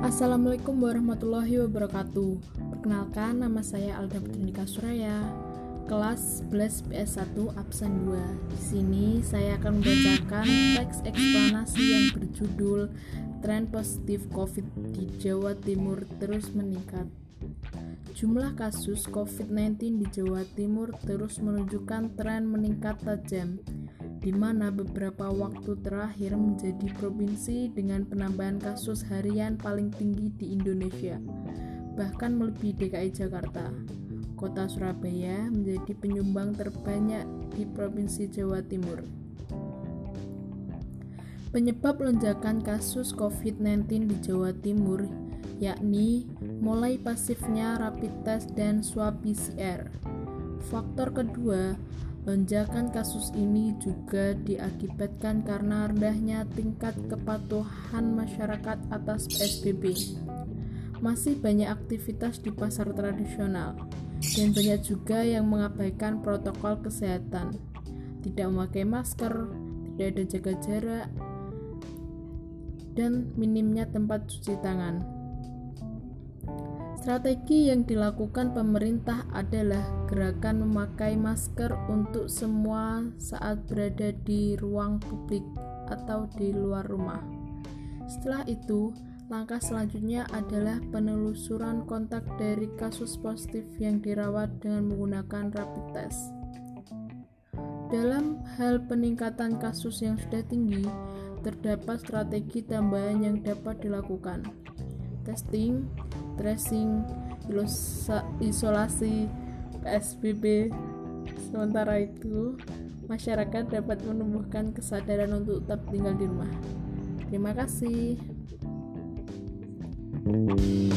Assalamualaikum warahmatullahi wabarakatuh. Perkenalkan nama saya Alda Putrindika Suraya, kelas 11 PS1 absen 2. Di sini saya akan membacakan teks eksplanasi yang berjudul Tren positif COVID di Jawa Timur terus meningkat. Jumlah kasus COVID-19 di Jawa Timur terus menunjukkan tren meningkat tajam di mana beberapa waktu terakhir menjadi provinsi dengan penambahan kasus harian paling tinggi di Indonesia, bahkan melebihi DKI Jakarta. Kota Surabaya menjadi penyumbang terbanyak di Provinsi Jawa Timur. Penyebab lonjakan kasus COVID-19 di Jawa Timur yakni mulai pasifnya rapid test dan swab PCR. Faktor kedua Lonjakan kasus ini juga diakibatkan karena rendahnya tingkat kepatuhan masyarakat atas PSBB. Masih banyak aktivitas di pasar tradisional, dan banyak juga yang mengabaikan protokol kesehatan, tidak memakai masker, tidak ada jaga jarak, dan minimnya tempat cuci tangan. Strategi yang dilakukan pemerintah adalah gerakan memakai masker untuk semua saat berada di ruang publik atau di luar rumah. Setelah itu, langkah selanjutnya adalah penelusuran kontak dari kasus positif yang dirawat dengan menggunakan rapid test. Dalam hal peningkatan kasus yang sudah tinggi, terdapat strategi tambahan yang dapat dilakukan. Testing, tracing, isolasi, PSBB. Sementara itu, masyarakat dapat menumbuhkan kesadaran untuk tetap tinggal di rumah. Terima kasih. thank you